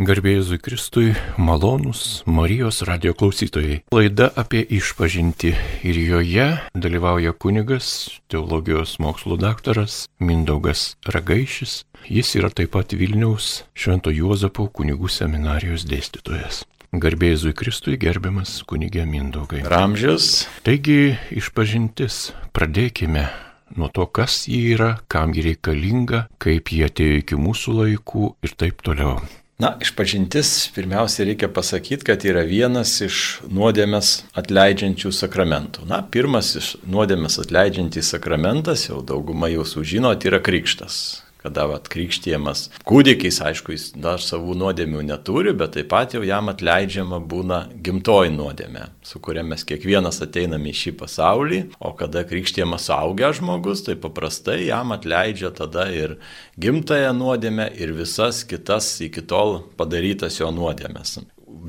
Garbėjai Kristui, malonus Marijos radio klausytojai. Laida apie išpažinti ir joje dalyvauja kunigas, teologijos mokslo daktaras Mindaugas Ragaišis. Jis yra taip pat Vilniaus Švento Juozapo kunigų seminarijos dėstytojas. Garbėjai Kristui gerbiamas kunigė Mindaugai. Ramžius. Taigi išpažintis. Pradėkime nuo to, kas jį yra, kam jį reikalinga, kaip jį atėjo iki mūsų laikų ir taip toliau. Na, išpažintis pirmiausia reikia pasakyti, kad yra vienas iš nuodėmės atleidžiančių sakramentų. Na, pirmas iš nuodėmės atleidžiantys sakramentas, jau dauguma jūsų žinot, yra krikštas kada atkrikštiemas. Kūdikis, aišku, jis dar savų nuodėmių neturi, bet taip pat jau jam atleidžiama būna gimtoji nuodėmė, su kuria mes kiekvienas ateiname į šį pasaulį, o kada krikštiemas augęs žmogus, tai paprastai jam atleidžia tada ir gimtąją nuodėmę ir visas kitas iki tol padarytas jo nuodėmės.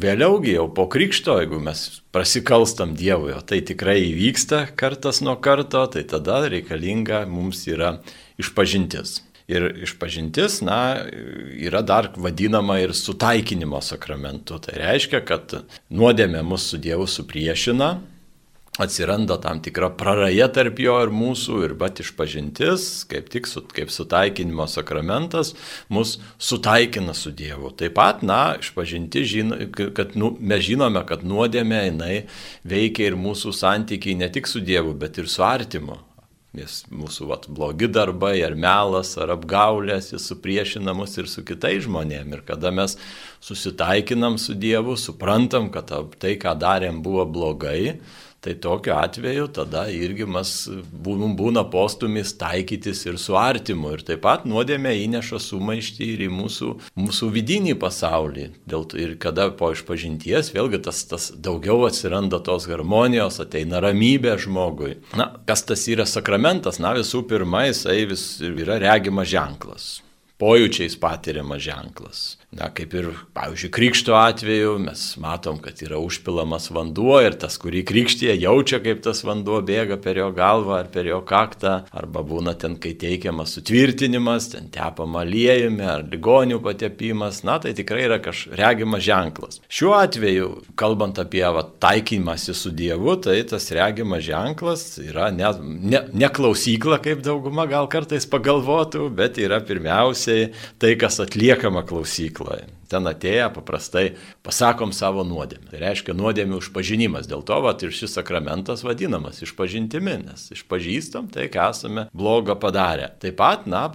Vėliaugi jau po krikšto, jeigu mes prasikalstam Dievui, o tai tikrai įvyksta kartas nuo karto, tai tada reikalinga mums yra išpažintis. Ir išpažintis, na, yra dar vadinama ir sutaikinimo sakramentu. Tai reiškia, kad nuodėmė mus su Dievu supriešina, atsiranda tam tikra praraja tarp jo ir mūsų, ir bet išpažintis, kaip tik su, kaip sutaikinimo sakramentas, mus sutaikina su Dievu. Taip pat, na, išpažinti, žino, kad nu, mes žinome, kad nuodėmė jinai veikia ir mūsų santykiai ne tik su Dievu, bet ir su artimu. Nes mūsų vat, blogi darbai, ar melas, ar apgaulės, jis supriešina mus ir su kitais žmonėmis. Ir kada mes susitaikinam su Dievu, suprantam, kad tai, ką darėm, buvo blogai, Tai tokiu atveju tada irgi mes būna postumis taikytis ir su artimu. Ir taip pat nuodėmė įneša sumaištį ir į mūsų, mūsų vidinį pasaulį. Dėl to ir kada po išpažinties vėlgi tas, tas daugiau atsiranda tos harmonijos, ateina ramybė žmogui. Na, kas tas yra sakramentas? Na, visų pirma, jisai vis yra regimas ženklas. Pojūčiais patiriamas ženklas. Na, kaip ir, pavyzdžiui, krikšto atveju mes matom, kad yra užpilamas vanduo ir tas, kurį krikštyje jaučia, kaip tas vanduo bėga per jo galvą ar per jo kaktą, arba būna ten, kai teikiamas sutvirtinimas, ten tepama aliejumi ar ligonių patepimas, na, tai tikrai yra kažkoks regimas ženklas. Šiuo atveju, kalbant apie va, taikymasi su Dievu, tai tas regimas ženklas yra ne, ne, ne klausykla, kaip dauguma gal kartais pagalvotų, bet yra pirmiausiai tai, kas atliekama klausykla mokykloje. Ten atėję paprastai pasakom savo nuodėmę. Tai reiškia nuodėmė užpažinimas. Dėl to vat, ir šis sakramentas vadinamas išpažintimi, nes išpažįstam tai, ką esame blogo padarę. Taip pat, na,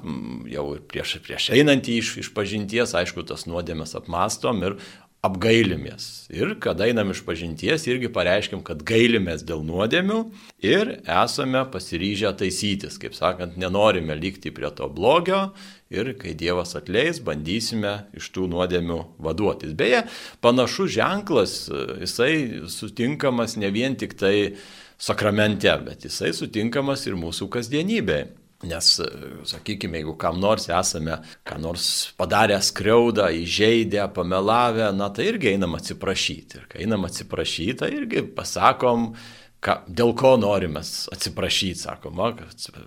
jau prieš, prieš einantį iš išpažinties, aišku, tas nuodėmės apmastom ir apgailimės. Ir kada einam iš pažinties, irgi pareiškim, kad gailimės dėl nuodėmių ir esame pasiryžę taisytis. Kaip sakant, nenorime likti prie to blogio ir kai Dievas atleis, bandysime iš tų nuodėmių vaduotis. Beje, panašus ženklas, jisai sutinkamas ne vien tik tai sakramente, bet jisai sutinkamas ir mūsų kasdienybėje. Nes, sakykime, jeigu kam nors esame, ką nors padarę skriaudą, įžeidę, pamelavę, na tai irgi einam atsiprašyti. Ir kai einam atsiprašyti, tai irgi pasakom, ką, dėl ko norim atsiprašyti, sakoma,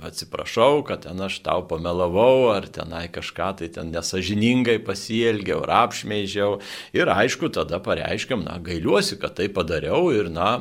atsiprašau, kad ten aš tau pamelavau, ar tenai kažką tai ten nesažiningai pasielgiau, ar apšmeižiau. Ir aišku, tada pareiškiam, na, gailiuosi, kad tai padariau ir, na,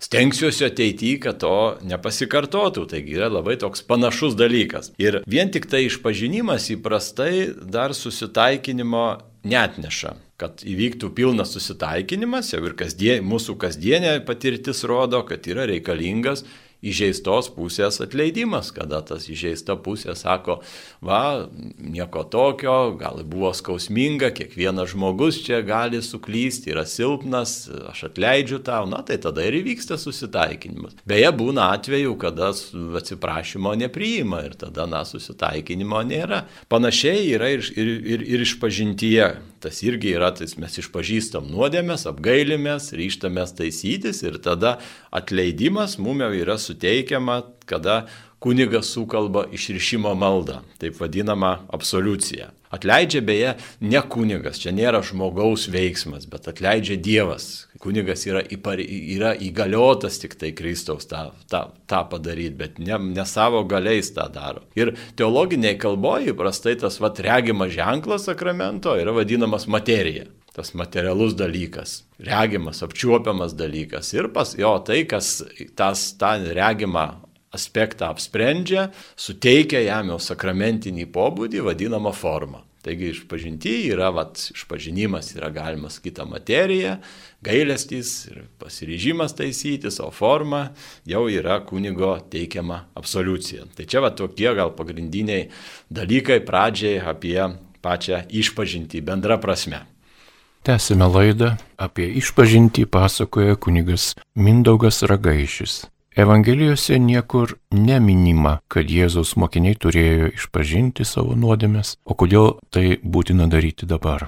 stengsiuosi ateityje, kad to nepasikartotų. Taigi yra labai toks panašus dalykas. Ir vien tik tai išpažinimas įprastai dar susitaikinimo netneša kad įvyktų pilnas susitaikinimas, jau ir kasdien, mūsų kasdienė patirtis rodo, kad yra reikalingas įžeistos pusės atleidimas, kada tas įžeista pusė sako, va, nieko tokio, gal buvo skausminga, kiekvienas žmogus čia gali suklysti, yra silpnas, aš atleidžiu tau, na tai tada ir įvyksta susitaikinimas. Beje, būna atveju, kada atsiprašymo nepriima ir tada, na, susitaikinimo nėra. Panašiai yra ir, ir, ir, ir išpažintyje. Tas irgi yra, tai mes išpažįstam nuodėmės, apgailimės, ryštamės taisytis ir tada atleidimas mum jau yra suteikiama, kada kunigas sukalba išrišimo maldą, taip vadinama absoliucija. Atleidžia beje ne kunigas, čia nėra žmogaus veiksmas, bet atleidžia Dievas. Kunigas yra, įpari, yra įgaliotas tik tai Kristaus tą, tą, tą padaryti, bet ne, ne savo galiais tą daro. Ir teologiniai kalboje įprastai tas vat regimas ženklas sakramento yra vadinamas materija tas materialus dalykas, regimas, apčiuopiamas dalykas. Ir pas jo tai, kas tas, tą regimą aspektą apsprendžia, suteikia jam jau sakramentinį pobūdį, vadinamą formą. Taigi išpažinti yra, vat, išpažinimas yra galimas kita materija, gailestys ir pasiryžimas taisyti savo formą jau yra kunigo teikiama absoliucija. Tai čia va tokie gal pagrindiniai dalykai pradžiai apie pačią išpažinti bendrą prasme. Tęsime laidą apie išpažinti pasakoja kunigas Mindaugas Ragaišis. Evangelijose niekur neminima, kad Jėzaus mokiniai turėjo išpažinti savo nuodėmės, o kodėl tai būtina daryti dabar.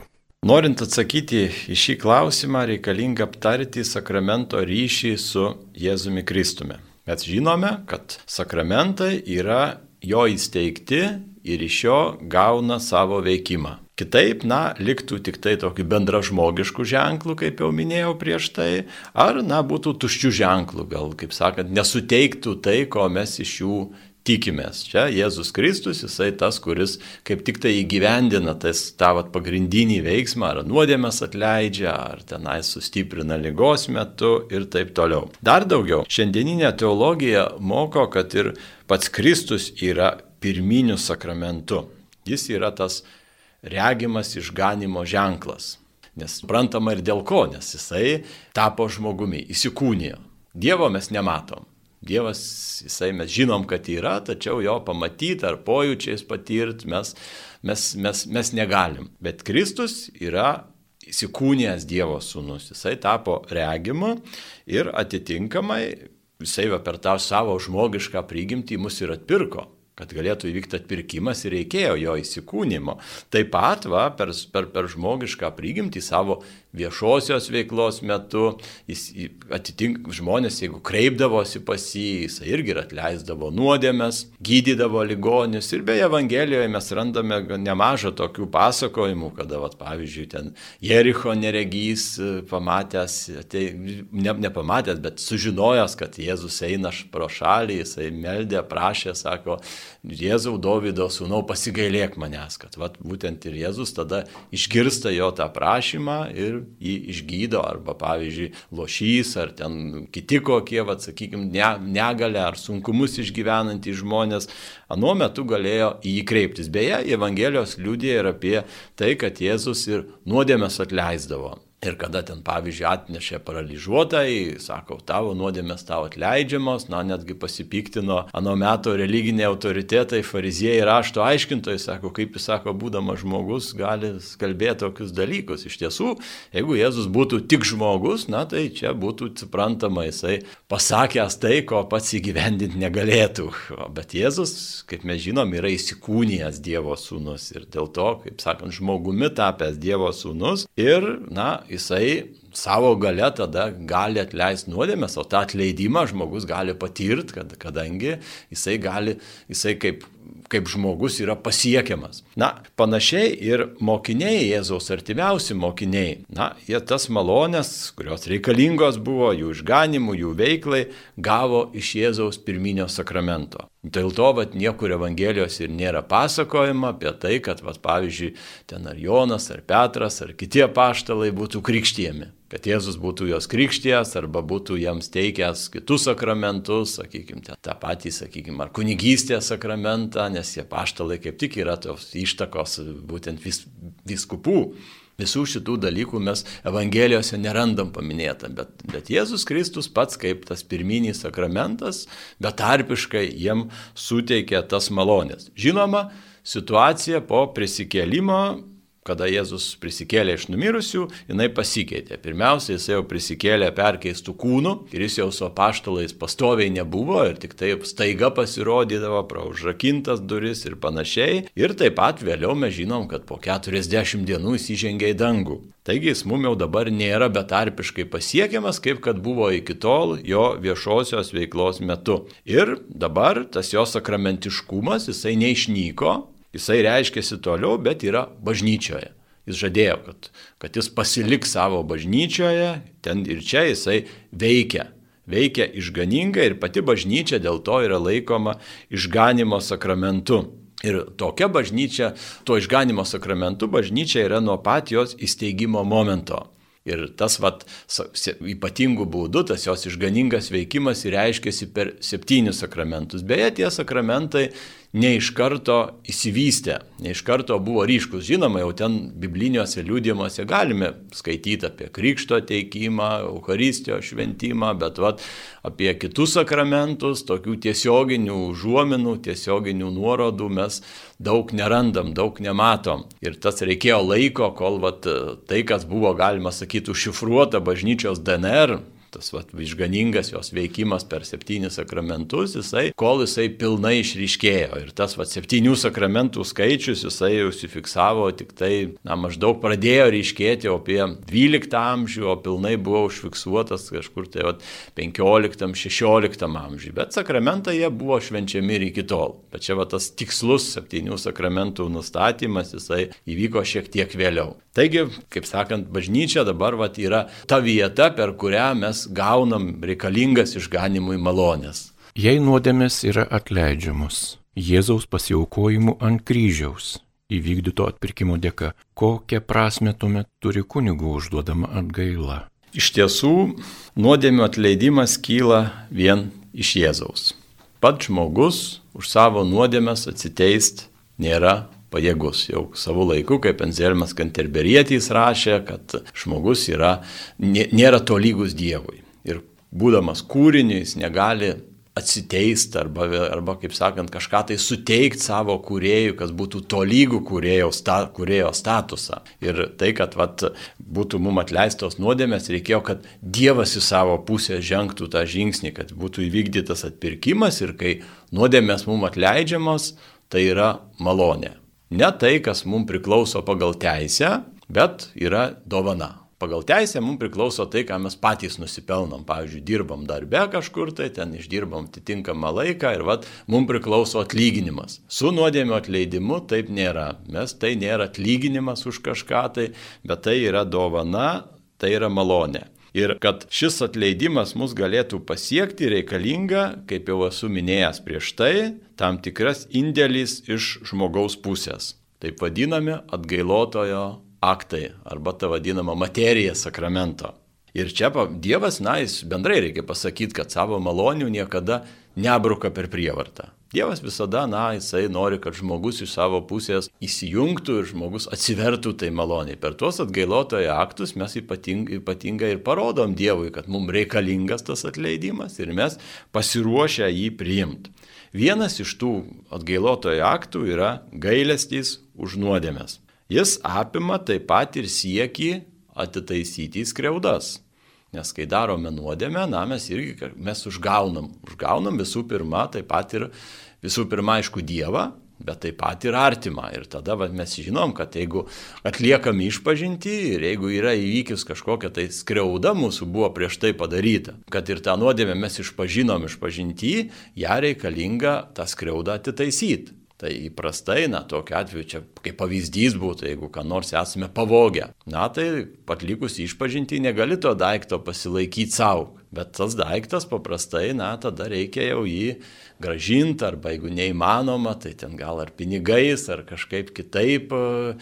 Norint atsakyti į šį klausimą, reikalinga aptarti sakramento ryšį su Jėzumi Kristumi. Mes žinome, kad sakramentai yra jo įsteigti ir iš jo gauna savo veikimą. Kitaip, na, liktų tik tai tokių bendražmogiškų ženklų, kaip jau minėjau prieš tai, ar, na, būtų tuščių ženklų, gal, kaip sakant, nesuteiktų tai, ko mes iš jų tikimės. Čia Jėzus Kristus, jisai tas, kuris kaip tik tai įgyvendina tas tavat pagrindinį veiksmą, ar nuodėmės atleidžia, ar tenai sustiprina lygos metu ir taip toliau. Dar daugiau, šiandieninė teologija moko, kad ir pats Kristus yra pirminiu sakramentu. Jis yra tas regimas išganimo ženklas. Nes suprantama ir dėl ko, nes jisai tapo žmogumi, įsikūnijo. Dievo mes nematom. Dievas, jisai mes žinom, kad yra, tačiau jo pamatyti ar pojūčiais patirti mes, mes, mes, mes negalim. Bet Kristus yra įsikūnijęs Dievo sūnus. Jisai tapo regimu ir atitinkamai jisai per tą savo žmogišką prigimtį mus ir atpirko kad galėtų įvykti atpirkimas ir reikėjo jo įsikūnymo. Taip pat va, per, per, per žmogišką prigimtį savo viešosios veiklos metu, jis atitink žmonės, jeigu kreipdavosi pas jį, jis irgi ir atleisdavo nuodėmės, gydydavo ligonius. Ir beje, Evangelijoje mes randame nemažą tokių pasakojimų, kada, vat, pavyzdžiui, ten Jericho neregys pamatęs, tai, ne, nepamatęs, bet sužinojęs, kad Jėzus eina pro šalį, jisai meldė, prašė, sako, Jėzau Davido sūnau pasigailėk manęs, kad vat, būtent ir Jėzus tada išgirsta jo tą prašymą ir jį išgydo, arba pavyzdžiui, lošys, ar ten kiti kokie, vat, sakykime, negalę ar sunkumus išgyvenantys žmonės, anuo metu galėjo į jį kreiptis. Beje, Evangelijos liūdė ir apie tai, kad Jėzus ir nuodėmės atleisdavo. Ir kada ten, pavyzdžiui, atnešė paralyžiuotai, sako, tavo nuodėmės tavo atleidžiamos, na, netgi pasipiktino ano meto religiniai autoritetai, fariziejai rašto aiškintojai, sako, kaip jis sako, būdamas žmogus, gali kalbėti tokius dalykus. Iš tiesų, jeigu Jėzus būtų tik žmogus, na, tai čia būtų suprantama, jisai pasakęs tai, ko pats įgyvendinti negalėtų. Bet Jėzus, kaip mes žinom, yra įsikūnijęs Dievo sūnus ir dėl to, kaip sakant, žmogumi tapęs Dievo sūnus ir, na, jisai savo gale tada gali atleisti nuodėmės, o tą atleidimą žmogus gali patirti, kad, kadangi jisai gali, jisai kaip, kaip žmogus yra pasiekiamas. Na, panašiai ir mokiniai, Jėzaus artimiausi mokiniai, na, jie tas malonės, kurios reikalingos buvo jų išganimų, jų veiklai, gavo iš Jėzaus pirminio sakramento. Dėl to, vad, niekur Evangelijos ir nėra pasakojama apie tai, kad, vad, pavyzdžiui, ten ar Jonas, ar Petras, ar kiti paštalai būtų krikštijami kad Jėzus būtų jos krikštijas arba būtų jiems teikęs kitus sakramentus, sakykime, tą patį, sakykime, ar kunigystės sakramentą, nes jie paštalai kaip tik yra tos ištakos būtent vis, viskupų. Visų šitų dalykų mes Evangelijose nerandam paminėta, bet, bet Jėzus Kristus pats kaip tas pirminis sakramentas, betarpiškai jiem suteikia tas malonės. Žinoma, situacija po prisikėlimo kada Jėzus prisikėlė iš numirusių, jinai pasikeitė. Pirmiausia, jis jau prisikėlė perkeistų kūnų ir jis jau su apaštalais pastoviai nebuvo ir tik taip staiga pasirodydavo pro užrakintas duris ir panašiai. Ir taip pat vėliau mes žinom, kad po 40 dienų jis įžengė į dangų. Taigi jis mum jau dabar nėra betarpiškai pasiekiamas, kaip kad buvo iki tol jo viešosios veiklos metu. Ir dabar tas jo sakramentiškumas, jisai neišnyko, Jisai reiškiasi toliau, bet yra bažnyčioje. Jis žadėjo, kad, kad jis pasiliks savo bažnyčioje, ten ir čia jisai veikia. Veikia išganingai ir pati bažnyčia dėl to yra laikoma išganimo sakramentu. Ir tokia bažnyčia, to išganimo sakramentu bažnyčia yra nuo pat jos įsteigimo momento. Ir tas vat, ypatingų būdų, tas jos išganingas veikimas reiškiasi per septynius sakramentus. Beje, tie sakramentai ne iš karto įsivystė, ne iš karto buvo ryškus. Žinoma, jau ten bibliniuose liūdėjimuose galime skaityti apie krikšto teikimą, Euharistijos šventimą, bet vat, apie kitus sakramentus, tokių tiesioginių užuominų, tiesioginių nuorodų mes daug nerandam, daug nematom. Ir tas reikėjo laiko, kol vat, tai, kas buvo galima sakyti užšifruota bažnyčios DNR, tas vat, išganingas jos veikimas per septynis sakramentus, jisai, kol jisai pilnai išryškėjo. Ir tas vat, septynių sakramentų skaičius jisai užsifiksavo tik tai, na, maždaug pradėjo ryškėti apie 12 amžių, o pilnai buvo užfiksuotas kažkur tai vat, 15-16 amžiui. Bet sakramentai jie buvo švenčiami ir iki tol. Bet čia vat, tas tikslus septynių sakramentų nustatymas, jisai įvyko šiek tiek vėliau. Taigi, kaip sakant, bažnyčia dabar vat, yra ta vieta, per kurią mes mes gaunam reikalingas išganimui malonės. Jei nuodėmės yra atleidžiamos Jėzaus pasiaukojimu ant kryžiaus įvykdyto atpirkimo dėka, kokią prasme tuomet turi kunigų užduodama atgaila? Iš tiesų, nuodėmio atleidimas kyla vien iš Jėzaus. Pats žmogus už savo nuodėmės atsiteist nėra pajėgus. Jau savo laiku, kaip Enzelmas Kanterberietis rašė, kad žmogus yra, nėra tolygus Dievui. Ir būdamas kūriniu, jis negali atsiteisti arba, arba, kaip sakant, kažką tai suteikti savo kuriejui, kas būtų tolygų kuriejo, sta, kuriejo statusą. Ir tai, kad vat, būtų mums atleistos nuodėmės, reikėjo, kad Dievas į savo pusę žengtų tą žingsnį, kad būtų įvykdytas atpirkimas ir kai nuodėmės mums atleidžiamos, tai yra malonė. Ne tai, kas mums priklauso pagal teisę, bet yra dovana. Pagal teisę mums priklauso tai, ką mes patys nusipelnom. Pavyzdžiui, dirbam darbe kažkur tai, ten išdirbam atitinkamą laiką ir vat, mums priklauso atlyginimas. Su nuodėmio atleidimu taip nėra. Mes tai nėra atlyginimas už kažką tai, bet tai yra dovana, tai yra malonė. Ir kad šis atleidimas mus galėtų pasiekti, reikalinga, kaip jau esu minėjęs prieš tai, tam tikras indėlis iš žmogaus pusės. Taip vadinami atgailotojo aktai arba ta vadinama materija sakramento. Ir čia Dievas, na, jis bendrai reikia pasakyti, kad savo malonių niekada nebruka per prievartą. Dievas visada, na, jisai nori, kad žmogus iš savo pusės įsijungtų ir žmogus atsivertų tai maloniai. Per tuos atgailotojo aktus mes ypatingai, ypatingai ir parodom Dievui, kad mums reikalingas tas atleidimas ir mes pasiruošę jį priimti. Vienas iš tų atgailotojo aktų yra gailestys už nuodėmės. Jis apima taip pat ir sieki atitaisyti skriaudas. Nes kai darome nuodėmę, na, mes irgi mes užgaunam. Užgaunam visų pirma, taip pat ir visų pirma, aišku, Dievą, bet taip pat ir artimą. Ir tada va, mes žinom, kad jeigu atliekam išpažinti ir jeigu yra įvykis kažkokia tai skriauda mūsų buvo prieš tai padaryta, kad ir tą nuodėmę mes išpažinom išpažinti, ją reikalinga tą skriaudą atitaisyti. Tai įprastai, na, tokiu atveju čia kaip pavyzdys būtų, jeigu ką nors esame pavogę. Na, tai patlikus išpažinti negali to daikto pasilaikyti savo. Bet tas daiktas paprastai, na, tada reikia jau jį gražinti, arba jeigu neįmanoma, tai ten gal ar pinigais, ar kažkaip kitaip.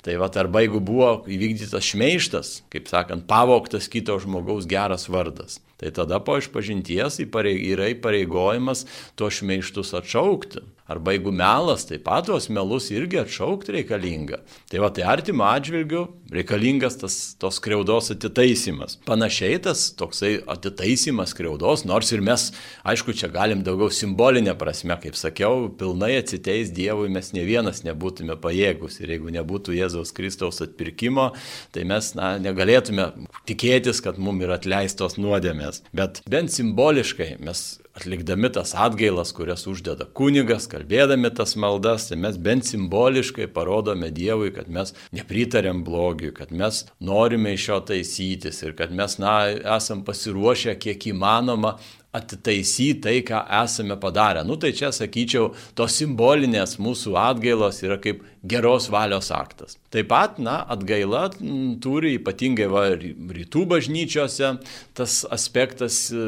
Tai va, arba jeigu buvo įvykdytas šmeištas, kaip sakant, pavoktas kito žmogaus geras vardas. Tai tada po išpažinties yra įpareigojimas tuos šmeištus atšaukti. Arba jeigu melas, tai pat tuos melus irgi atšaukti reikalinga. Tai va, tai artimo atžvilgiu reikalingas tas tos kreudos atitaisimas. Panašiai tas toksai atitaisimas skriaudos, nors ir mes, aišku, čia galim daugiau simbolinę prasme, kaip sakiau, pilnai atsiteis Dievui mes ne vienas nebūtume pajėgus ir jeigu nebūtų Jėzaus Kristaus atpirkimo, tai mes na, negalėtume tikėtis, kad mums yra atleistos nuodėmės. Bet bent simboliškai mes atlikdami tas atgailas, kurias uždeda kunigas, kalbėdami tas maldas, tai mes bent simboliškai parodome Dievui, kad mes nepritarėm blogiui, kad mes norime iš jo taisytis ir kad mes, na, esam pasiruošę kiek įmanoma atitaisyti tai, ką esame padarę. Nu tai čia, sakyčiau, tos simbolinės mūsų atgailos yra kaip geros valios aktas. Taip pat, na, atgaila m, turi ypatingai va, rytų bažnyčiose tas aspektas e,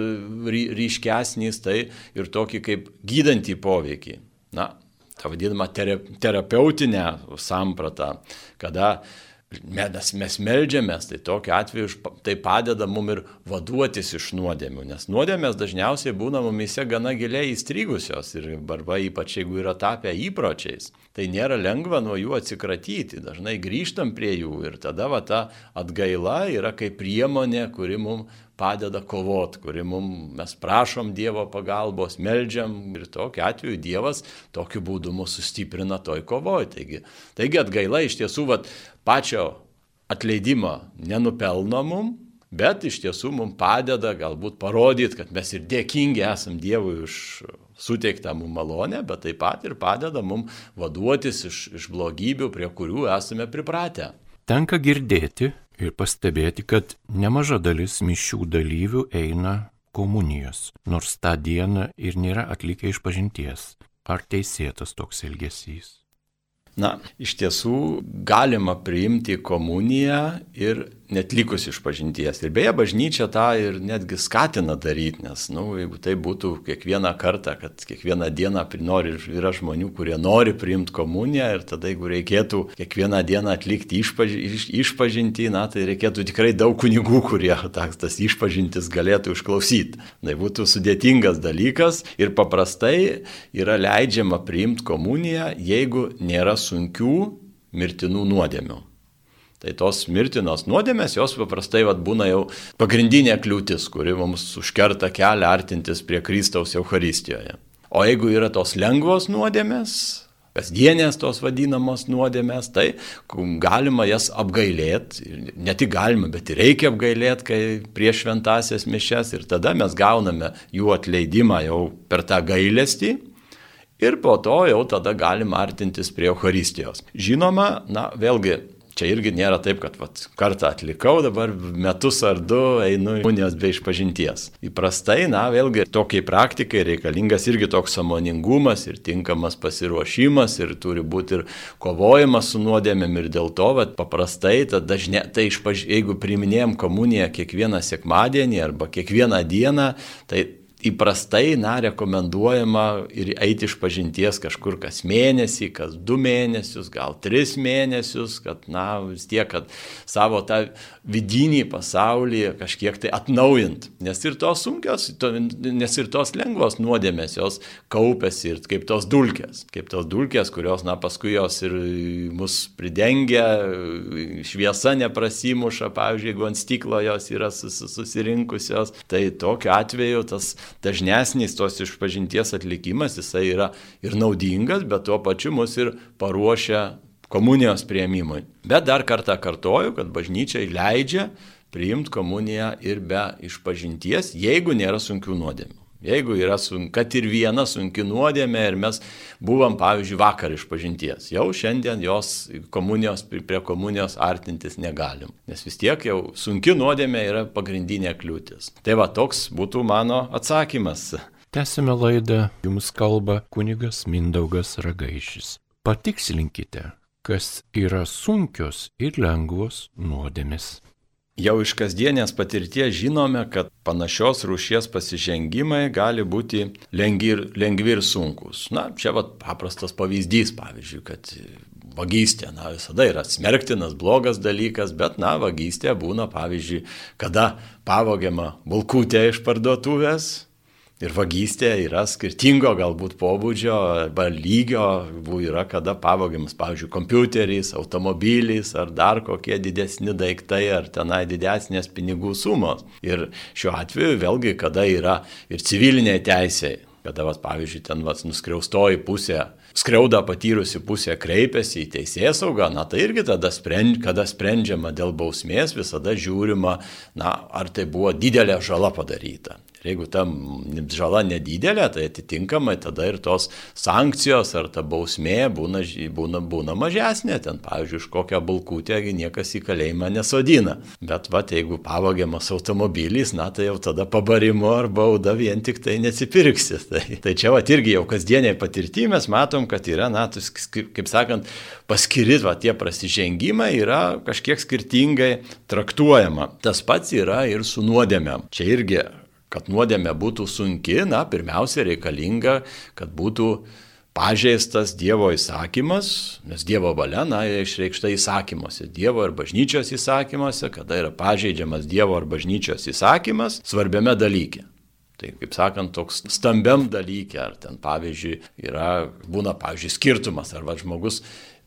ry, ryškesnis, tai ir tokį kaip gydantį poveikį. Na, tą vadinamą terapeutinę sampratą, kada mes, mes melžiamės, tai tokiu atveju tai padeda mum ir vaduotis iš nuodėmių, nes nuodėmės dažniausiai būna mumise gana giliai įstrigusios ir arba ypač jeigu yra tapę įpročiais, tai nėra lengva nuo jų atsikratyti, dažnai grįžtam prie jų ir tada va ta atgaila yra kaip priemonė, kuri mums padeda kovot, kuri mums mes prašom Dievo pagalbos, melžiam ir tokiu atveju Dievas tokiu būdu mus sustiprina toj kovoj. Taigi, taigi atgaila iš tiesų vat, pačio atleidimo nenupelno mum, bet iš tiesų mums padeda galbūt parodyti, kad mes ir dėkingi esam Dievui už suteiktą mums malonę, bet taip pat ir padeda mums vaduotis iš, iš blogybių, prie kurių esame pripratę. Tenka girdėti ir pastebėti, kad nemaža dalis mišių dalyvių eina komunijos, nors tą dieną ir nėra atlikę išpažinties. Ar teisėtas toks elgesys? Na, iš tiesų galima priimti komuniją ir net likus iš pažinties. Ir beje, bažnyčia tą ir netgi skatina daryti, nes, na, nu, jeigu tai būtų kiekvieną kartą, kad kiekvieną dieną nori, yra žmonių, kurie nori priimti komuniją ir tada, jeigu reikėtų kiekvieną dieną atlikti išpaž, iš, išpažinti, na, tai reikėtų tikrai daug kunigų, kurie tas, tas išpažintis galėtų išklausyti. Tai būtų sudėtingas dalykas ir paprastai yra leidžiama priimti komuniją, jeigu nėra sunkių mirtinų nuodėmių. Tai tos mirtinos nuodėmės, jos paprastai vat, būna jau pagrindinė kliūtis, kuri mums užkerta kelią artintis prie Kristaus Euharistijoje. O jeigu yra tos lengvos nuodėmės, kasdienės tos vadinamos nuodėmės, tai galima jas apgailėti, ne tik galima, bet ir reikia apgailėti, kai prieš šventasias mišes ir tada mes gauname jų atleidimą jau per tą gailestį ir po to jau tada galima artintis prie Euharistijos. Žinoma, na vėlgi Čia irgi nėra taip, kad vat, kartą atlikau, dabar metus ar du einu unijos be išpažinties. Įprastai, na, vėlgi tokiai praktikai reikalingas irgi toks samoningumas ir tinkamas pasiruošimas ir turi būti ir kovojimas su nuodėmėm ir dėl to, vat, paprastai, dažnė, tai išpaž... jeigu priminėjom komuniją kiekvieną sekmadienį arba kiekvieną dieną, tai įprastai, na, rekomenduojama ir eiti iš pažinties kažkur kas mėnesį, kas du mėnesius, gal tris mėnesius, kad, na, vis tiek, kad savo tą vidinį pasaulį kažkiek tai atnaujint. Nes ir tos sunkios, nes ir tos lengvos nuodėmės jos kaupėsi ir kaip tos dulkės, kaip tos dulkės, kurios, na, paskui jos ir mus pridengia, šviesa neprasimuša, pavyzdžiui, jeigu ant stiklo jos yra susirinkusios, tai tokiu atveju tas dažnesnis tos išpažinties atlikimas, jisai yra ir naudingas, bet tuo pačiu mus ir paruošia komunijos prieimimui. Bet dar kartą kartoju, kad bažnyčiai leidžia priimti komuniją ir be išpažinties, jeigu nėra sunkių nuodėmių. Jeigu yra, sun, kad ir viena sunki nuodėmė ir mes buvom, pavyzdžiui, vakar iš pažinties, jau šiandien jos komunijos, prie komunijos artintis negalim, nes vis tiek jau sunki nuodėmė yra pagrindinė kliūtis. Tai va toks būtų mano atsakymas. Tęsime laidą, jums kalba kunigas Mindaugas Ragaišis. Patikslinkite, kas yra sunkios ir lengvos nuodėmės. Jau iš kasdienės patirties žinome, kad panašios rūšies pasižengimai gali būti lengvi ir, lengvi ir sunkus. Na, čia vat paprastas pavyzdys, pavyzdžiui, kad vagystė, na, visada yra smerktinas, blogas dalykas, bet, na, vagystė būna, pavyzdžiui, kada pavogiama bulkutė iš parduotuvės, Ir vagystė yra skirtingo galbūt pobūdžio arba lygio, yra kada pavogiamas, pavyzdžiui, kompiuteris, automobilis ar dar kokie didesni daiktai ar tenai didesnės pinigų sumos. Ir šiuo atveju vėlgi, kada yra ir civilinė teisė, kada, vas, pavyzdžiui, ten vas, nuskriaustoji pusė skriaudą patyrusi pusė kreipiasi į teisės saugą, na tai irgi tada, sprend, kada sprendžiama dėl bausmės, visada žiūrima, na, ar tai buvo didelė žala padaryta. Ir jeigu ta žala nedidelė, tai atitinkamai tada ir tos sankcijos ar ta bausmė būna, būna, būna mažesnė. Ten, pavyzdžiui, iš kokią bulkutę niekas į kalėjimą nesodina. Bet va, jeigu pavogiamas automobilis, na tai jau tada pabarimo ar bauda vien tik tai nesipirksi. Tai, tai čia va irgi jau kasdieniai patirtį mes matom, kad yra, na, kaip sakant, paskiri, va, tie prasižengimai yra kažkiek skirtingai traktuojama. Tas pats yra ir su nuodėmėm. Čia irgi Kad nuodėmė būtų sunki, na, pirmiausia reikalinga, kad būtų pažeistas Dievo įsakymas, nes Dievo valia, na, išreikšta įsakymuose, Dievo ir bažnyčios įsakymuose, kada yra pažeidžiamas Dievo ir bažnyčios įsakymas svarbiame dalyke. Tai, kaip sakant, toks stambiam dalykė, ar ten, pavyzdžiui, yra, būna, pavyzdžiui, skirtumas, arba žmogus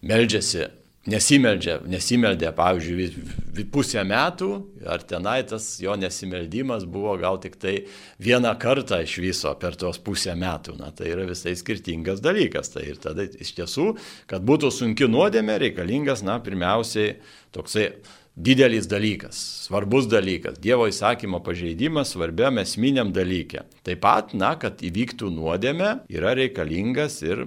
meldžiasi nesimeldžia, nesimeldė, pavyzdžiui, pusę metų, ar tenai tas jo nesimeldimas buvo gal tik tai vieną kartą iš viso per tuos pusę metų. Na, tai yra visai skirtingas dalykas. Tai ir tada iš tiesų, kad būtų sunki nuodėmė, reikalingas, na, pirmiausiai toksai didelis dalykas, svarbus dalykas, Dievo įsakymo pažeidimas svarbiam esminiam dalykė. Taip pat, na, kad įvyktų nuodėmė, yra reikalingas ir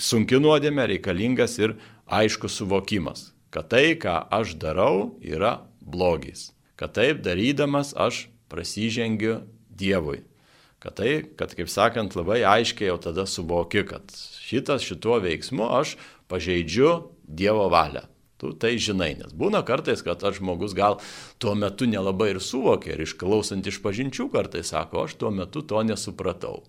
sunki nuodėmė, reikalingas ir aiškus suvokimas, kad tai, ką aš darau, yra blogis. Kad taip darydamas aš prasižengiu Dievui. Kad tai, kad kaip sakant, labai aiškiai jau tada suvoki, kad šitas šituo veiksmu aš pažeidžiu Dievo valią. Tu tai žinai, nes būna kartais, kad aš žmogus gal tuo metu nelabai ir suvokia ir išklausant iš pažinčių kartais sako, aš tuo metu to nesupratau.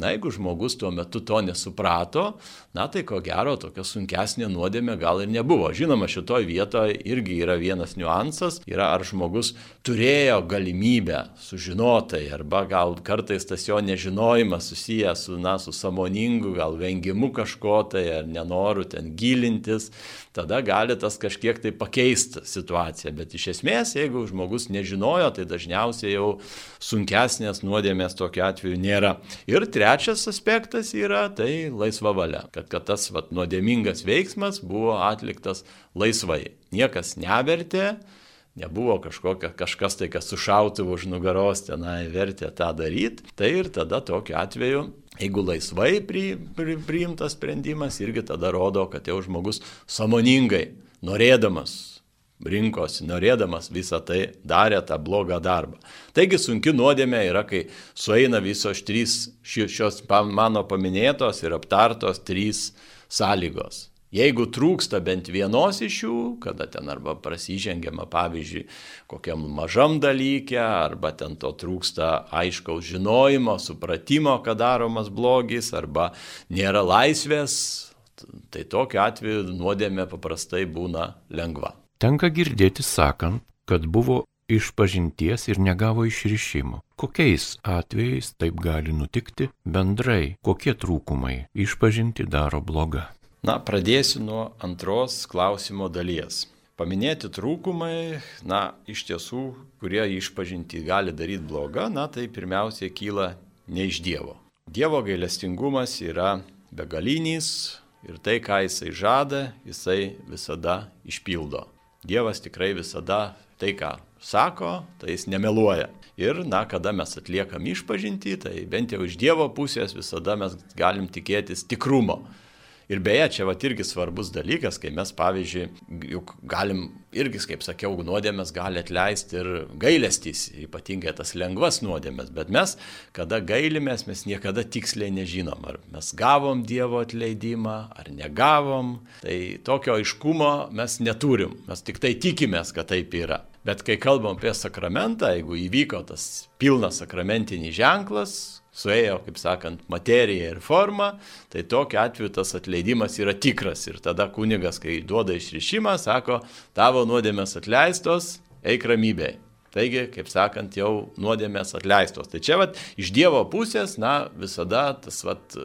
Na, jeigu žmogus tuo metu to nesuprato, na, tai ko gero tokia sunkesnė nuodėmė gal ir nebuvo. Žinoma, šitoje vietoje irgi yra vienas niuansas, yra ar žmogus turėjo galimybę sužinotai, arba gal kartais tas jo nežinojimas susijęs su, na, su samoningu, gal vengimu kažko tai, ar nenoru ten gilintis, tada gali tas kažkiek tai pakeisti situaciją. Bet iš esmės, jeigu žmogus nežinojo, tai dažniausiai jau sunkesnės nuodėmės tokiu atveju nėra. Ir trečias aspektas yra tai laisva valia, kad, kad tas vat, nuodėmingas veiksmas buvo atliktas laisvai. Niekas nevertė, nebuvo kažkokia, kažkas tai, kas sušautų už nugaros tenai vertė tą daryti, tai ir tada tokiu atveju, jeigu laisvai pri, pri, priimtas sprendimas, irgi tada rodo, kad jau žmogus samoningai, norėdamas rinkosi, norėdamas visą tai darė tą blogą darbą. Taigi sunki nuodėmė yra, kai sueina visos trys šios mano paminėtos ir aptartos trys sąlygos. Jeigu trūksta bent vienos iš jų, kada ten arba prasižengiama, pavyzdžiui, kokiam mažam dalykė, arba ten to trūksta aiškaus žinojimo, supratimo, kad daromas blogis, arba nėra laisvės, tai tokiu atveju nuodėmė paprastai būna lengva. Tenka girdėti sakant, kad buvo išpažinties ir negavo išrišimo. Kokiais atvejais taip gali nutikti bendrai, kokie trūkumai išpažinti daro bloga? Na, pradėsiu nuo antros klausimo dalies. Paminėti trūkumai, na, iš tiesų, kurie išpažinti gali daryti blogą, na, tai pirmiausia kyla ne iš Dievo. Dievo gailestingumas yra begalinis ir tai, ką jisai žada, jisai visada išpildo. Dievas tikrai visada tai, ką sako, tai jis nemeluoja. Ir, na, kada mes atliekam išpažinti, tai bent jau iš Dievo pusės visada mes galim tikėtis tikrumo. Ir beje, čia va irgi svarbus dalykas, kai mes, pavyzdžiui, juk galim irgi, kaip sakiau, nuodėmės gali atleisti ir gailestys, ypatingai tas lengvas nuodėmės, bet mes, kada gailimės, mes niekada tiksliai nežinom, ar mes gavom Dievo atleidimą, ar negavom. Tai tokio aiškumo mes neturim, mes tik tai tikimės, kad taip yra. Bet kai kalbam apie sakramentą, jeigu įvyko tas pilnas sakramentinis ženklas, suėjo, kaip sakant, materija ir forma, tai tokiu atveju tas atleidimas yra tikras. Ir tada kunigas, kai duoda išrišimą, sako, tavo nuodėmės atleistos, eik ramybėje. Taigi, kaip sakant, jau nuodėmės atleistos. Tai čia vat, iš Dievo pusės, na, visada tas, vat,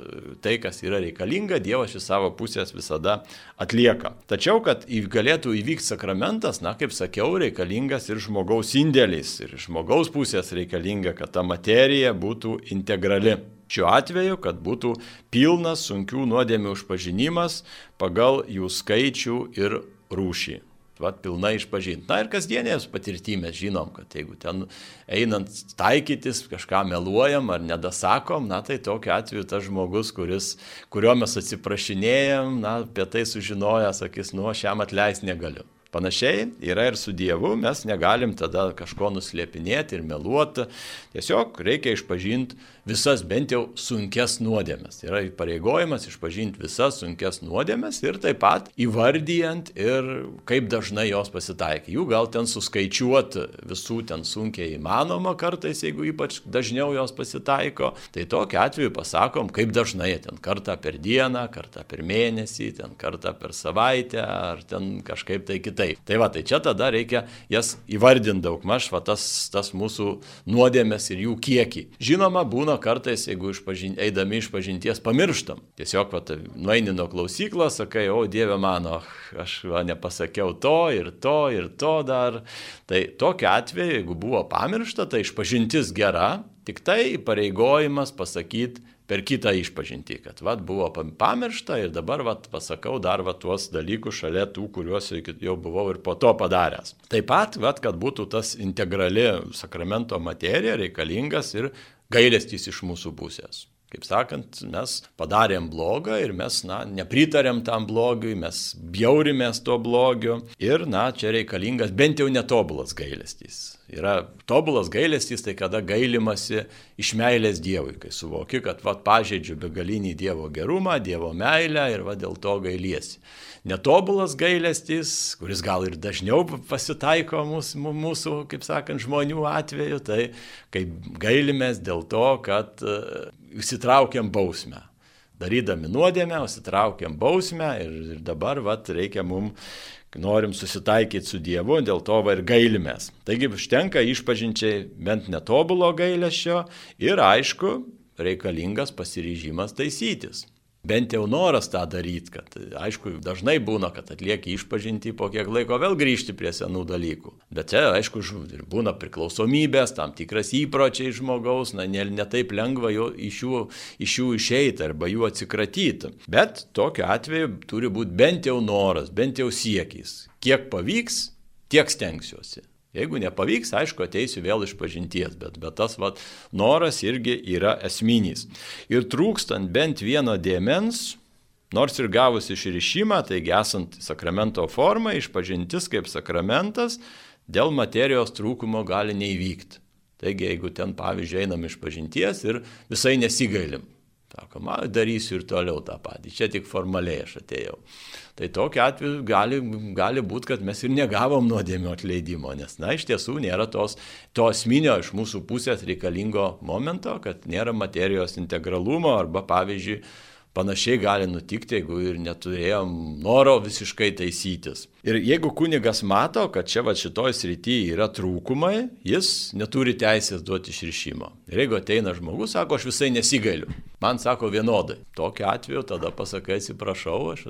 tai, kas yra reikalinga, Dievas iš savo pusės visada atlieka. Tačiau, kad galėtų įvykti sakramentas, na, kaip sakiau, reikalingas ir žmogaus indėlis. Ir iš žmogaus pusės reikalinga, kad ta materija būtų integrali. Šiuo atveju, kad būtų pilnas sunkių nuodėmių užpažinimas pagal jų skaičių ir rūšį. Vat pilnai išpažinti. Na ir kasdienės patirtymės žinom, kad jeigu ten einant taikytis, kažką meluojam ar nedasakom, na tai tokiu atveju tas žmogus, kuris, kurio mes atsiprašinėjom, na apie tai sužinoja, sakys, nu aš jam atleisti negaliu. Panašiai yra ir su Dievu, mes negalim tada kažko nuslėpinėti ir meluoti, tiesiog reikia išpažinti visas bent jau sunkes nuodėmės. Tai yra įpareigojimas išpažinti visas sunkes nuodėmės ir taip pat įvardyjant ir kaip dažnai jos pasitaikė. Jų gal ten suskaičiuoti visų ten sunkiai įmanoma kartais, jeigu ypač dažniau jos pasitaiko, tai tokiu atveju pasakom, kaip dažnai ten kartą per dieną, kartą per mėnesį, ten kartą per savaitę ar ten kažkaip tai kitaip kitaip. Tai va, tai čia tada reikia jas įvardinti daug maž, va tas, tas mūsų nuodėmės ir jų kiekį. Žinoma, būna kartais, jeigu išpažin, eidami iš pažinties pamirštam. Tiesiog, va, nueini nuo klausyklos, sakai, o Dieve mano, aš va, nepasakiau to ir to ir to dar. Tai tokiu atveju, jeigu buvo pamiršta, tai išpažintis gera, tik tai pareigojimas pasakyti per kitą išpažinti, kad vat, buvo pamiršta ir dabar vat, pasakau dar vat, tuos dalykus šalia tų, kuriuos jau buvau ir po to padaręs. Taip pat, vat, kad būtų tas integrali sakramento materija reikalingas ir gailestis iš mūsų pusės. Kaip sakant, mes padarėm blogą ir mes, na, nepritarėm tam blogiui, mes bjaurimės to blogiu ir, na, čia reikalingas bent jau netobulas gailestis. Yra tobulas gailestis, tai kada gailimasi iš meilės Dievui, kai suvoki, kad vad pažeidžiu begalinį Dievo gerumą, Dievo meilę ir vad dėl to gailiesi. Netobulas gailestis, kuris gal ir dažniau pasitaiko mūsų, mūsų kaip sakant, žmonių atveju, tai kaip gailimės dėl to, kad įsitraukiam bausmę darydami nuodėmę, užsitraukiam bausmę ir, ir dabar vat, reikia mums norim susitaikyti su Dievu, dėl to va ir gailimės. Taigi užtenka išpažinčiai bent netobulo gailesčio ir aišku, reikalingas pasiryžimas taisytis bent jau noras tą daryti, kad aišku, dažnai būna, kad atlieki išpažinti, po kiek laiko vėl grįžti prie senų dalykų. Bet čia, aišku, būna priklausomybės, tam tikras įpročiai žmogaus, na, ne, ne lengva jo, iš, jų, iš jų išeiti arba jų atsikratyti. Bet tokiu atveju turi būti bent jau noras, bent jau siekis. Kiek pavyks, tiek stengsiuosi. Jeigu nepavyks, aišku, ateisiu vėl iš pažinties, bet, bet tas vat, noras irgi yra esminis. Ir trūkstant bent vieno dėmens, nors ir gavus išrišimą, taigi esant sakramento formą, išpažintis kaip sakramentas, dėl materijos trūkumo gali neįvykti. Taigi, jeigu ten, pavyzdžiui, einam iš pažinties ir visai nesigailim, Sakoma, darysiu ir toliau tą patį, čia tik formaliai aš atėjau. Tai tokiu atveju gali, gali būti, kad mes ir negavom nuodėmio atleidimo, nes, na, iš tiesų nėra tos, to asminio iš mūsų pusės reikalingo momento, kad nėra materijos integralumo arba, pavyzdžiui, Panašiai gali nutikti, jeigu ir neturėjom noro visiškai taisytis. Ir jeigu kunigas mato, kad čia va šitoj srityje yra trūkumai, jis neturi teisės duoti išrišimo. Ir jeigu ateina žmogus, sako, aš visai nesigailiu. Man sako vienodai. Tokiu atveju tada pasakai, atsiprašau, aš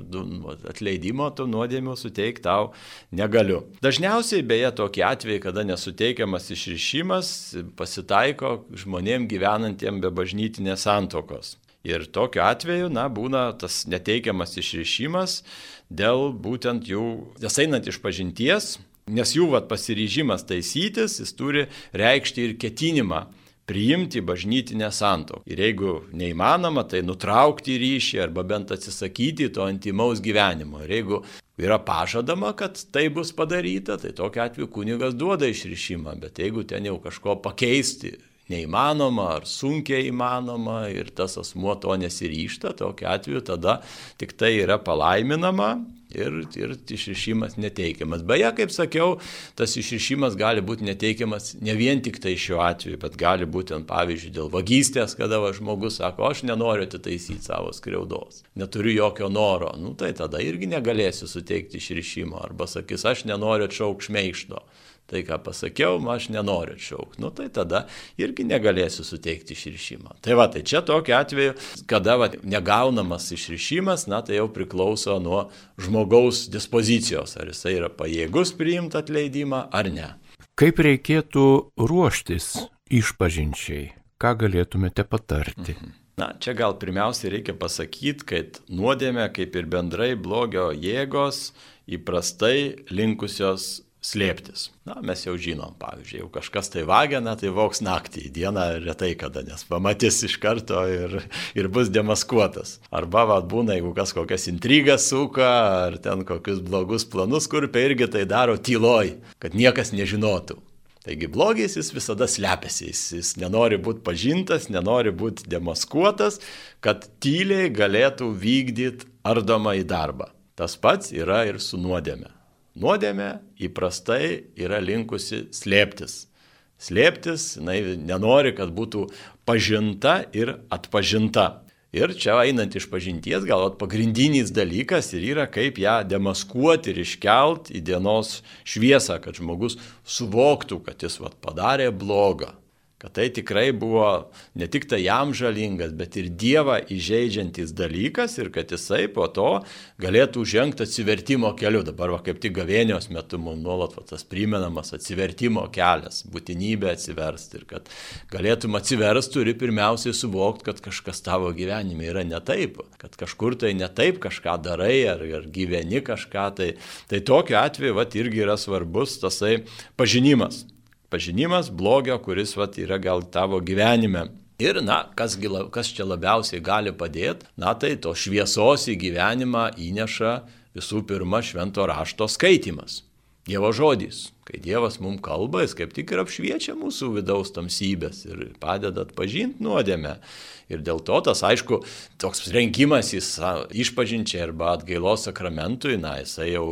atleidimo tų nuodėmių suteikti tau negaliu. Dažniausiai beje tokie atvejai, kada nesuteikiamas išrišimas, pasitaiko žmonėm gyvenantiem be bažnytinės santokos. Ir tokiu atveju, na, būna tas neteikiamas išrišimas dėl būtent jų, nes einant iš pažinties, nes jų vat, pasiryžimas taisytis, jis turi reikšti ir ketinimą priimti bažnytinę santoką. Ir jeigu neįmanoma, tai nutraukti ryšį arba bent atsisakyti to antimaus gyvenimo. Ir jeigu yra pažadama, kad tai bus padaryta, tai tokiu atveju kunigas duoda išrišimą, bet jeigu ten jau kažko pakeisti neįmanoma ar sunkiai įmanoma ir tas asmuo to nesiryšta, tokiu atveju tada tik tai yra palaiminama ir, ir išrišimas neteikiamas. Beje, kaip sakiau, tas išrišimas gali būti neteikiamas ne vien tik tai šiuo atveju, bet gali būti, pavyzdžiui, dėl vagystės, kada va, žmogus sako, aš nenoriu atitaisyti savo skriaudos, neturiu jokio noro, nu tai tada irgi negalėsiu suteikti išrišimo, arba sakys, aš nenoriu atšaukti šmeišto tai, ką pasakiau, aš nenoriu atšaukti. Nu, tai tada irgi negalėsiu suteikti išrišimą. Tai va, tai čia tokiu atveju, kada va, negaunamas išrišimas, na, tai jau priklauso nuo žmogaus dispozicijos, ar jisai yra pajėgus priimti atleidimą ar ne. Kaip reikėtų ruoštis išpažinčiai? Ką galėtumėte patarti? Mhm. Na, čia gal pirmiausia reikia pasakyti, kad nuodėmė, kaip ir bendrai blogio jėgos, įprastai linkusios slėptis. Na, mes jau žinom, pavyzdžiui, jeigu kažkas tai vagina, tai voks naktį, dieną retai kada, nes pamatys iš karto ir, ir bus demaskuotas. Arba vad būna, jeigu kas kokias intrigas suka, ar ten kokius blogus planus kurpia, irgi tai daro tyloj, kad niekas nežinotų. Taigi blogis jis visada slepiasi, jis, jis nenori būti pažintas, nenori būti demaskuotas, kad tyliai galėtų vykdyti ardomą į darbą. Tas pats yra ir su nuodėme. Nuodėmė įprastai yra linkusi slėptis. Slėptis, jinai nenori, kad būtų pažinta ir atpažinta. Ir čia einant iš pažinties, gal pagrindinis dalykas ir yra, kaip ją demaskuoti ir iškelt į dienos šviesą, kad žmogus suvoktų, kad jis vat, padarė blogą, kad tai tikrai buvo ne tik tai jam žalingas, bet ir Dievą įžeidžiantis dalykas ir kad jisai po to galėtų žengti atsivertimo keliu. Dabar va, kaip tik gavėnios metu mums nuolat va, tas primenamas atsivertimo kelias, būtinybė atsiversti ir kad galėtum atsiversti, turi pirmiausiai suvokti, kad kažkas tavo gyvenime yra ne taip, kad kažkur tai ne taip kažką darai ar, ar gyveni kažką. Tai, tai tokiu atveju va, irgi yra svarbus tasai pažinimas pažinimas blogio, kuris vat, yra gal tavo gyvenime. Ir, na, kas, kas čia labiausiai gali padėti, na, tai to šviesos į gyvenimą įneša visų pirma švento rašto skaitimas. Dievo žodis. Kai Dievas mums kalba, jis kaip tik ir apšviečia mūsų vidaus tamsybės ir padeda atpažinti nuodėmę. Ir dėl to tas, aišku, toks rengimas į išpažinčią arba atgailos sakramentui, na, jisai jau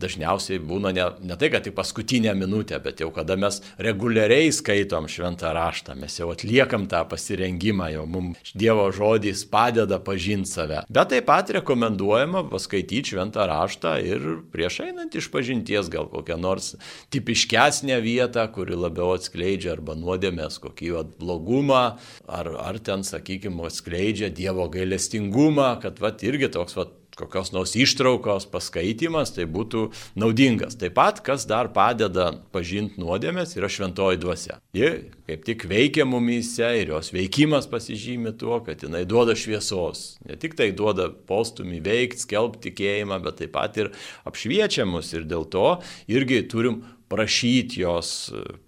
dažniausiai būna ne, ne tai, kad tik paskutinę minutę, bet jau kada mes reguliariai skaitom šventą raštą, mes jau atliekam tą pasirengimą, jau mums Dievo žodis padeda pažinti save. Bet taip pat rekomenduojama paskaityti šventą raštą ir prieš einant iš pažinties gal kokią nors tipiškesnę vietą, kuri labiau atskleidžia arba nuodėmės kokį blogumą, ar, ar ten, sakykime, sakykime, skleidžia Dievo gailestingumą, kad vat, irgi toks vat, kokios nors ištraukos paskaitimas, tai būtų naudingas. Taip pat, kas dar padeda pažinti nuodėmės, yra šventoji dvasia. Ji kaip tik veikia mumyse ir jos veikimas pasižymi tuo, kad jinai duoda šviesos. Ne tik tai duoda postumį veikti, skelbti tikėjimą, bet taip pat ir apšviečia mus ir dėl to irgi turim prašyti jos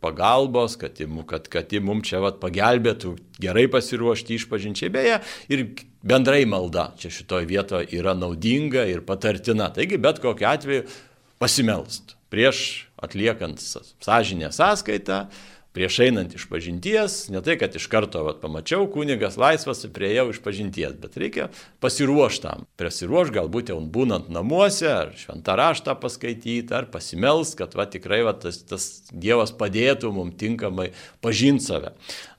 pagalbos, kad, kad, kad ji mums čia vat, pagelbėtų gerai pasiruošti išpažinčiai. Beje, ir bendrai malda čia šitoje vietoje yra naudinga ir patartina. Taigi bet kokiu atveju pasimelst prieš atliekant sąžinę sąskaitą, prieš einant iš pažinties, ne tai, kad iš karto vat, pamačiau, kunigas laisvas, prieėjau iš pažinties, bet reikia pasiruoštam. Prasiruoš galbūt jau būnant namuose, ar šventą raštą paskaityti, ar pasimels, kad va, tikrai va, tas, tas Dievas padėtų mums tinkamai pažinti save.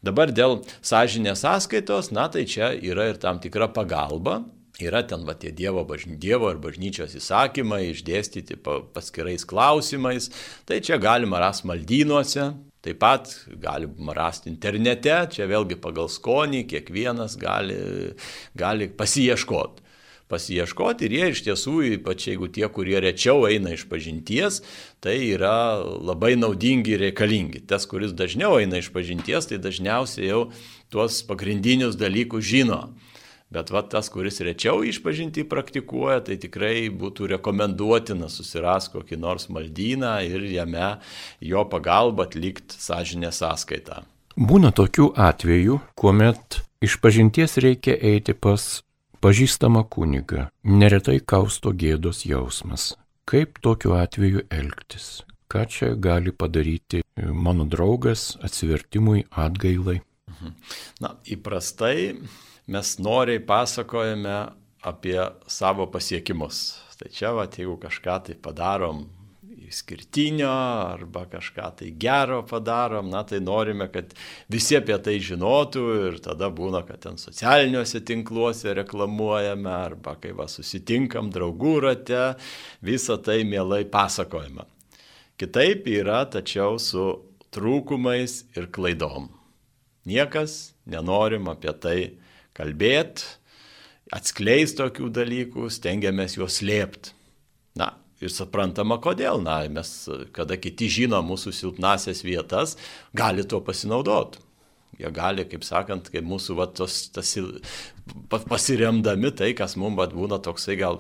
Dabar dėl sąžinės sąskaitos, na tai čia yra ir tam tikra pagalba, Yra ten va tie Dievo, bažny, Dievo ir bažnyčios įsakymai išdėstyti paskirais klausimais. Tai čia galima rasti maldynuose, Taip pat galima rasti internete, čia vėlgi pagal skonį, kiekvienas gali, gali pasieškoti. Pasieškoti ir jie iš tiesų, ypač jeigu tie, kurie rečiau eina iš pažinties, tai yra labai naudingi ir reikalingi. Tas, kuris dažniau eina iš pažinties, tai dažniausiai jau tuos pagrindinius dalykus žino. Bet va tas, kuris rečiau išpažinti praktikuoja, tai tikrai būtų rekomenduotina susiras kokį nors maldyną ir jame jo pagalba atlikti sąžinę sąskaitą. Būna tokių atvejų, kuomet išpažinties reikia eiti pas pažįstamą kunigą. Neretai kausto gėdos jausmas. Kaip tokiu atveju elgtis? Ką čia gali padaryti mano draugas atsivertimui atgailai? Mhm. Na, įprastai mes noriai pasakojame apie savo pasiekimus. Tai čia, va, jeigu kažką tai padarom išskirtinio arba kažką tai gero padarom, na tai norime, kad visi apie tai žinotų ir tada būna, kad ten socialiniuose tinkluose reklamuojame arba kai va susitinkam draugų rate, visą tai mielai pasakojame. Kitaip yra tačiau su trūkumais ir klaidom. Niekas nenorim apie tai kalbėti, atskleisti tokių dalykų, stengiamės juos slėpti. Na, Ir suprantama, kodėl. Na, mes, kada kiti žino mūsų silpnasias vietas, gali tuo pasinaudoti. Jie gali, kaip sakant, kaip mūsų va, tos, tas, pasiremdami tai, kas mums būna toksai gal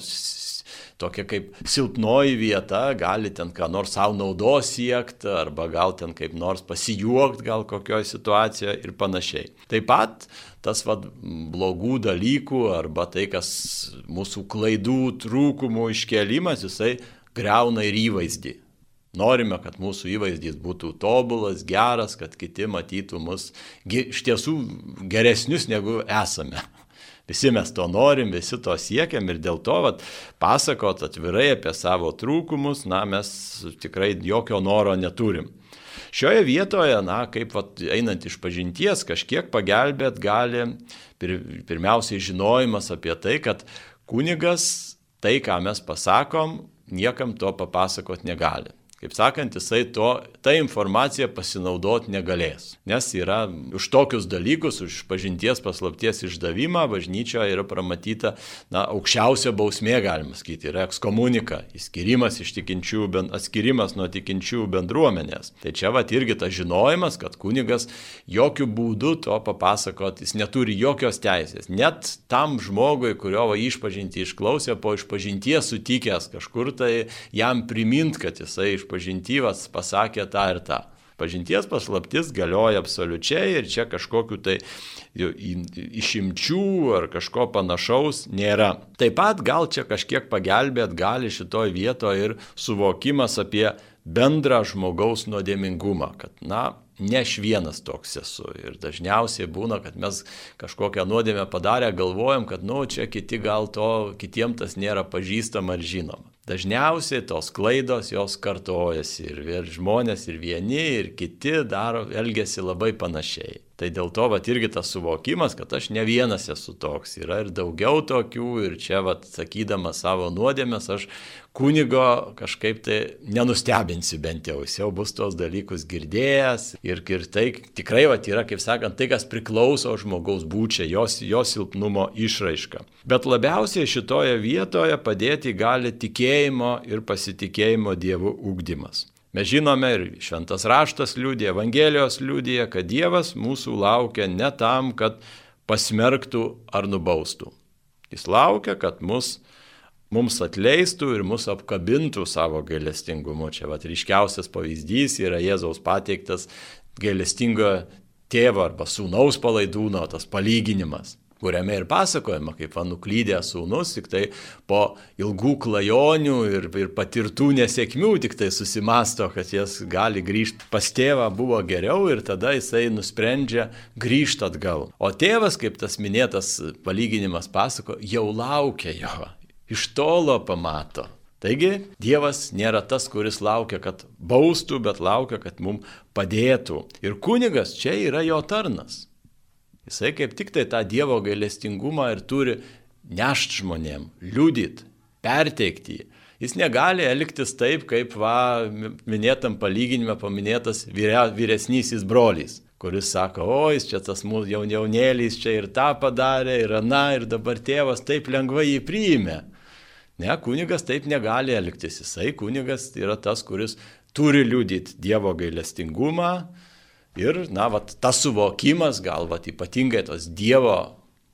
tokia kaip silpnoji vieta, gali ten ką nors savo naudos siekti, arba gal ten kaip nors pasijuokti gal kokioje situacijoje ir panašiai. Taip pat tas vad blogų dalykų arba tai, kas mūsų klaidų, trūkumų iškelimas, jisai greuna ir įvaizdį. Norime, kad mūsų įvaizdis būtų tobulas, geras, kad kiti matytų mus iš tiesų geresnius negu esame. Visi mes to norim, visi to siekiam ir dėl to vat, pasakot atvirai apie savo trūkumus, na, mes tikrai jokio noro neturim. Šioje vietoje, na, kaip vat, einant iš pažinties, kažkiek pagelbėt gali pir, pirmiausiai žinojimas apie tai, kad kunigas tai, ką mes pasakom, niekam to papasakot negali. Kaip sakant, jisai to, tą informaciją pasinaudoti negalės. Nes yra už tokius dalykus, už pažinties paslapties išdavimą, bažnyčioje yra pramatyta, na, aukščiausia bausmė, galima sakyti, yra ekskomunika, įskirimas iš tikinčių, atskirimas nuo tikinčių bendruomenės. Tai čia va irgi tas žinojimas, kad kunigas jokių būdų to papasakoti, jis neturi jokios teisės. Net tam žmogui, kurio va išpažinti išklausė, po išpažinties sutikęs kažkur tai jam primint, kad jisai iš išpažintyvas pasakė tą ir tą. Pažinties paslaptis galioja absoliučiai ir čia kažkokiu tai išimčių ar kažko panašaus nėra. Taip pat gal čia kažkiek pagelbėt gali šitoj vietoje ir suvokimas apie bendrą žmogaus nuodėmingumą, kad, na, ne aš vienas toks esu. Ir dažniausiai būna, kad mes kažkokią nuodėmę padarę galvojam, kad, nu, čia kiti gal to, kitiem tas nėra pažįstama ar žinoma. Dažniausiai tos klaidos jos kartojasi ir, ir žmonės ir vieni, ir kiti daro, elgesi labai panašiai. Tai dėl to, va, irgi tas suvokimas, kad aš ne vienas esu toks, yra ir daugiau tokių, ir čia, va, sakydamas savo nuodėmės, aš kunigo kažkaip tai nenustebinsiu bent jau, jis jau bus tos dalykus girdėjęs ir, ir tai tikrai, va, yra, kaip sakant, tai, kas priklauso žmogaus būčiai, jos, jos silpnumo išraiška. Bet labiausiai šitoje vietoje padėti gali tikėjimas tikėjimo ir pasitikėjimo Dievu ūkdymas. Mes žinome ir šventas raštas liūdė, Evangelijos liūdė, kad Dievas mūsų laukia ne tam, kad pasmerktų ar nubaustų. Jis laukia, kad mus, mums atleistų ir mus apkabintų savo gailestingumu. Čia vat ryškiausias pavyzdys yra Jėzaus pateiktas gailestingo tėvo arba sūnaus palaidūno tas palyginimas kuriame ir pasakojama, kaip nuklydęs sūnus, tik tai po ilgų klajonių ir, ir patirtų nesėkmių tik tai susimasto, kad jas gali grįžti pas tėvą buvo geriau ir tada jisai nusprendžia grįžti atgal. O tėvas, kaip tas minėtas palyginimas pasako, jau laukia jo, iš tolo pamato. Taigi Dievas nėra tas, kuris laukia, kad baustų, bet laukia, kad mums padėtų. Ir kunigas čia yra jo tarnas. Jisai kaip tik tai tą Dievo gailestingumą ir turi nešti žmonėm, liudyt, perteikti jį. Jis negali elgtis taip, kaip va, minėtam palyginime paminėtas vyresnysis brolys, kuris sako, o jis čia tas mūsų jaunėlis čia ir tą padarė, ir na, ir dabar tėvas taip lengvai jį priėmė. Ne, kunigas taip negali elgtis. Jisai kunigas yra tas, kuris turi liudyti Dievo gailestingumą, Ir, na, vat, tas suvokimas, gal, vat, ypatingai tos Dievo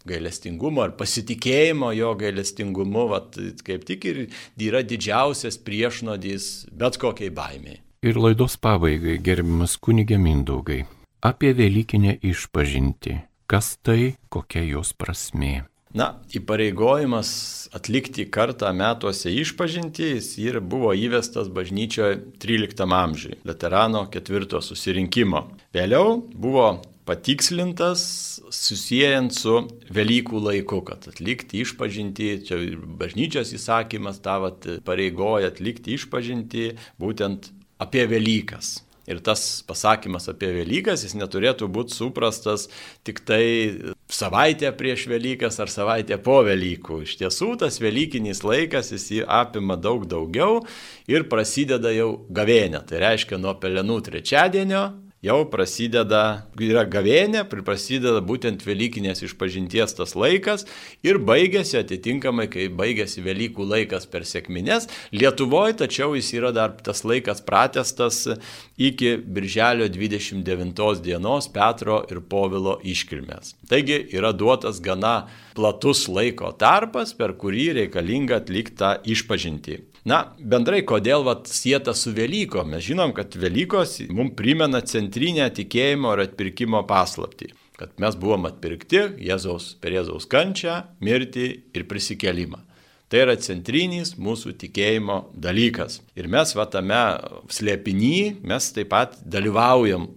gailestingumo ar pasitikėjimo jo gailestingumu, vat, kaip tik ir yra didžiausias priešnodis bet kokiai baimiai. Ir laidos pabaigai, gerbiamas kunigė Mindaugai, apie Velykinę išpažinti. Kas tai, kokia jos prasmė? Na, įpareigojimas atlikti kartą metuose išpažinti, jis ir buvo įvestas bažnyčioje 13 amžiuje, Laterano ketvirto susirinkimo. Vėliau buvo patikslintas susijęjant su Velykų laiku, kad atlikti išpažinti, čia bažnyčios įsakymas tavat pareigoja atlikti išpažinti būtent apie Velykas. Ir tas pasakymas apie Velykas, jis neturėtų būti suprastas tik tai savaitę prieš Velykas ar savaitę po Velykų. Iš tiesų, tas Velykinis laikas, jis jį apima daug daugiau ir prasideda jau gavėnė. Tai reiškia nuo pelenų trečiadienio jau prasideda, yra gavėnė, prasideda būtent Velykinės išpažinties tas laikas ir baigėsi atitinkamai, kai baigėsi Velykų laikas per sėkmines. Lietuvoje tačiau jis yra dar tas laikas pratestas iki Birželio 29 dienos Petro ir Povilo iškilmės. Taigi yra duotas gana platus laiko tarpas, per kurį reikalinga atlikti tą išpažinti. Na, bendrai, kodėl vat sieta su Velyko? Mes žinom, kad Velykos mums primena centrinę tikėjimo ir atpirkimo paslapti. Kad mes buvom atpirkti Jėzaus, per Jėzaus kančią, mirtį ir prisikelimą. Tai yra centrinis mūsų tikėjimo dalykas. Ir mes va tame slėpiny, mes taip pat dalyvaujam.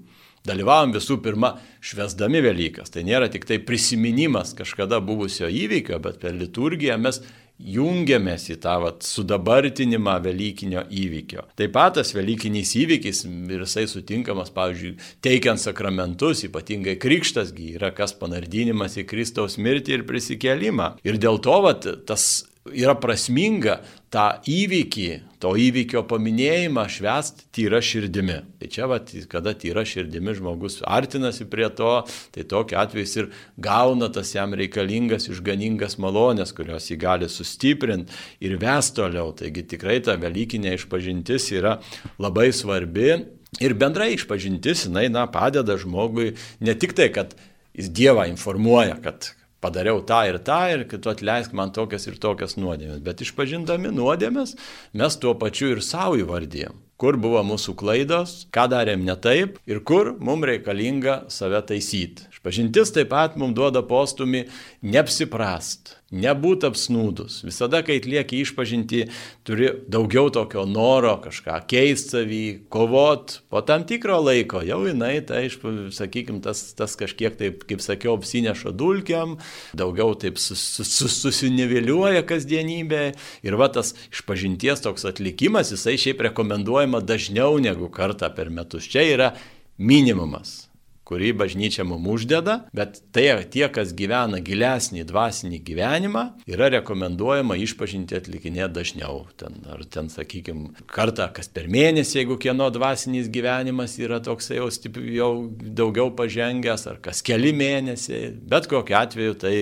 Dalyvaujam visų pirma švesdami Velykas. Tai nėra tik tai prisiminimas kažkada buvusio įvykio, bet per liturgiją mes jungiamės į tą vat, sudabartinimą Velykinio įvykio. Taip pat tas Velykinis įvykis ir jisai sutinkamas, pavyzdžiui, teikiant sakramentus, ypatingai krikštasgi yra kas panardinimas į Kristaus mirtį ir prisikėlimą. Ir dėl to vat, tas yra prasminga tą įvykį, to įvykio paminėjimą švest tyra širdimi. Tai čia, vat, kada tyra širdimi žmogus artinasi prie to, tai tokiu atveju jis ir gauna tas jam reikalingas išganingas malonės, kurios jį gali sustiprinti ir ves toliau. Taigi tikrai ta Velykinė išpažintis yra labai svarbi ir bendrai išpažintis, jinai na, padeda žmogui ne tik tai, kad jis Dievą informuoja, kad padariau tą ir tą ir kad tu atleisk man tokias ir tokias nuodėmės. Bet išpažindami nuodėmės mes tuo pačiu ir savo įvardėjom. Kur buvo mūsų klaidos, ką darėm ne taip ir kur mums reikalinga save taisyti. Išpažintis taip pat mums duoda postumį neapsiprast, nebūti apsnūdus. Visada, kai atlieki išpažinti, turi daugiau tokio noro kažką keisti savį, kovot. Po tam tikro laiko jau jinai, tai, sakykime, tas, tas kažkiek taip, kaip sakiau, apsineša dulkiam, daugiau taip sus, sus, susiniveliuoja kasdienybė. Ir va tas išpažinties toks atlikimas, jisai šiaip rekomenduojama dažniau negu kartą per metus. Čia yra minimumas kurį bažnyčia mums uždeda, bet tai tie, kas gyvena gilesnį dvasinį gyvenimą, yra rekomenduojama išpažinti atlikinėti dažniau. Ten, ar ten, sakykime, kartą kas per mėnesį, jeigu kieno dvasinis gyvenimas yra toks jau, stip, jau daugiau pažengęs, ar kas keli mėnesiai, bet kokiu atveju tai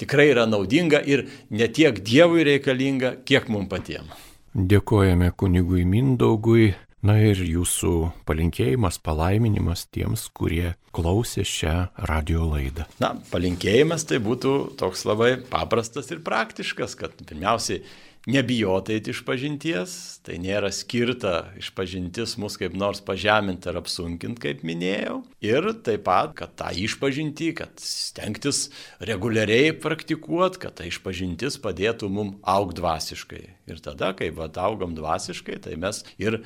tikrai yra naudinga ir ne tiek Dievui reikalinga, kiek mums patiems. Dėkojame kunigui Mindaugui Na ir jūsų palinkėjimas, palaiminimas tiems, kurie klausė šią radio laidą. Na, palinkėjimas tai būtų toks labai paprastas ir praktiškas, kad pirmiausiai nebijotai išpažinties, tai nėra skirta išpažintis mus kaip nors pažeminti ar apsunkinti, kaip minėjau. Ir taip pat, kad tą išpažinti, kad stengtis reguliariai praktikuoti, kad ta išpažintis padėtų mum augti dvasiškai. Ir tada, kai vad augam dvasiškai, tai mes ir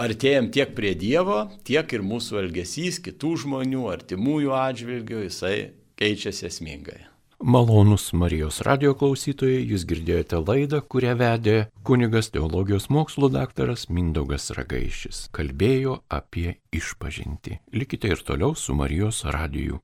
artėjam tiek prie Dievo, tiek ir mūsų elgesys kitų žmonių, artimųjų atžvilgių, jisai keičiasi esmingai. Malonus Marijos radio klausytojai, jūs girdėjote laidą, kurią vedė kunigas teologijos mokslo daktaras Mindaugas Ragaišis. Kalbėjo apie išpažinti. Likite ir toliau su Marijos radiju.